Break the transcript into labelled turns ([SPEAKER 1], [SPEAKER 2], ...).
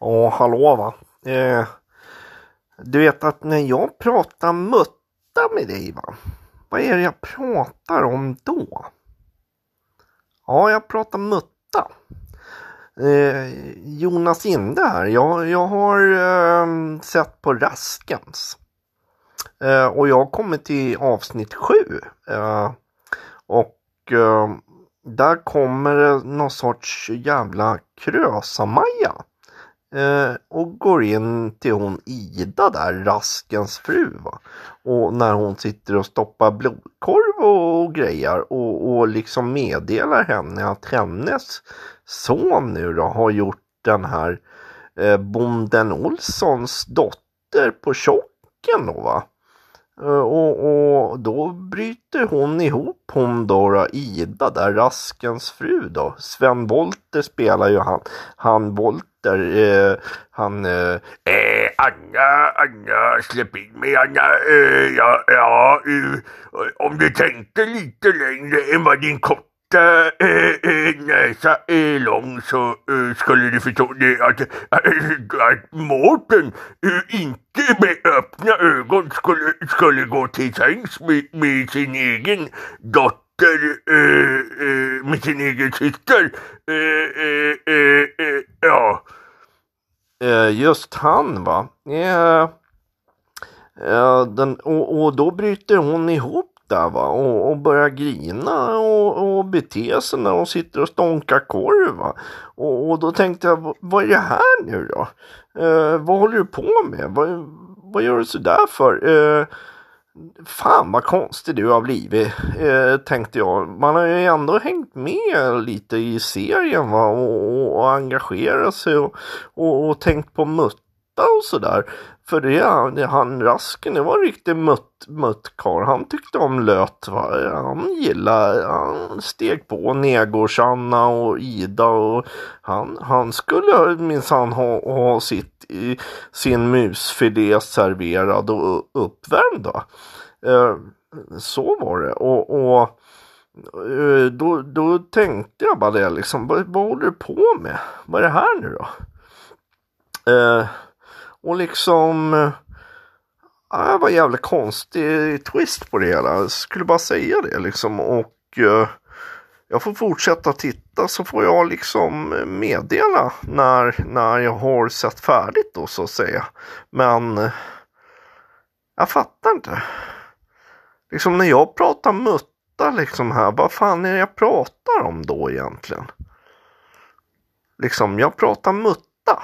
[SPEAKER 1] Ja, hallå va. Eh, du vet att när jag pratar mutta med dig va. Vad är det jag pratar om då? Ja, jag pratar mutta. Eh, Jonas Inde här. Jag, jag har eh, sett på Raskens. Eh, och jag har kommit till avsnitt sju. Eh, och eh, där kommer det någon sorts jävla Krösa-Maja. Eh, och går in till hon Ida där, Raskens fru. Va? Och när hon sitter och stoppar blodkorv och, och grejer och, och liksom meddelar henne att hennes son nu då har gjort den här eh, bonden Olssons dotter på tjocken då va. Eh, och, och då bryter hon ihop hon då, Ida där, Raskens fru då. Sven Wollter spelar ju han, han Wollter, eh, han... Eh,
[SPEAKER 2] Eh, Anna, Anna, släpp in mig Anna. Eh, ja, ja eh, om du tänkte lite längre än vad din korta Äh, äh, eh, eh, näsa är äh, lång så skulle du förstå det att, att, att Mårten inte med öppna ögon skulle, skulle gå till sängs med, med sin egen dotter med sin egen syster. Ja.
[SPEAKER 1] just han va. Ja. den, och, och då bryter hon ihop där va och, och börjar grina och, och bete sig när hon sitter och stånkar korv va. Och, och då tänkte jag, "Vad- är det här nu då? Eh, vad håller du på med? Vad, vad gör du sådär för? Eh, Fan vad konstig du har blivit, eh, tänkte jag. Man har ju ändå hängt med lite i serien va? Och, och, och engagerat sig och, och, och tänkt på mutt och sådär. För det, han- han Rasken, det var en riktig mutt, muttkarl. Han tyckte om löt. Va? Han gillade, han steg på Negårds-Anna och Ida och han, han skulle minsann ha, ha sitt, i, sin musfilé serverad och uppvärmd. Va? Eh, så var det. Och, och eh, då, då tänkte jag bara det liksom. Vad, vad håller du på med? Vad är det här nu då? Eh, och liksom. Eh, ja, det var en jävla konstig twist på det hela. Jag skulle bara säga det liksom. Och eh, jag får fortsätta titta så får jag liksom meddela när, när jag har sett färdigt då så att säga. Men eh, jag fattar inte. Liksom när jag pratar mutta liksom här, vad fan är det jag pratar om då egentligen? Liksom, jag pratar mutta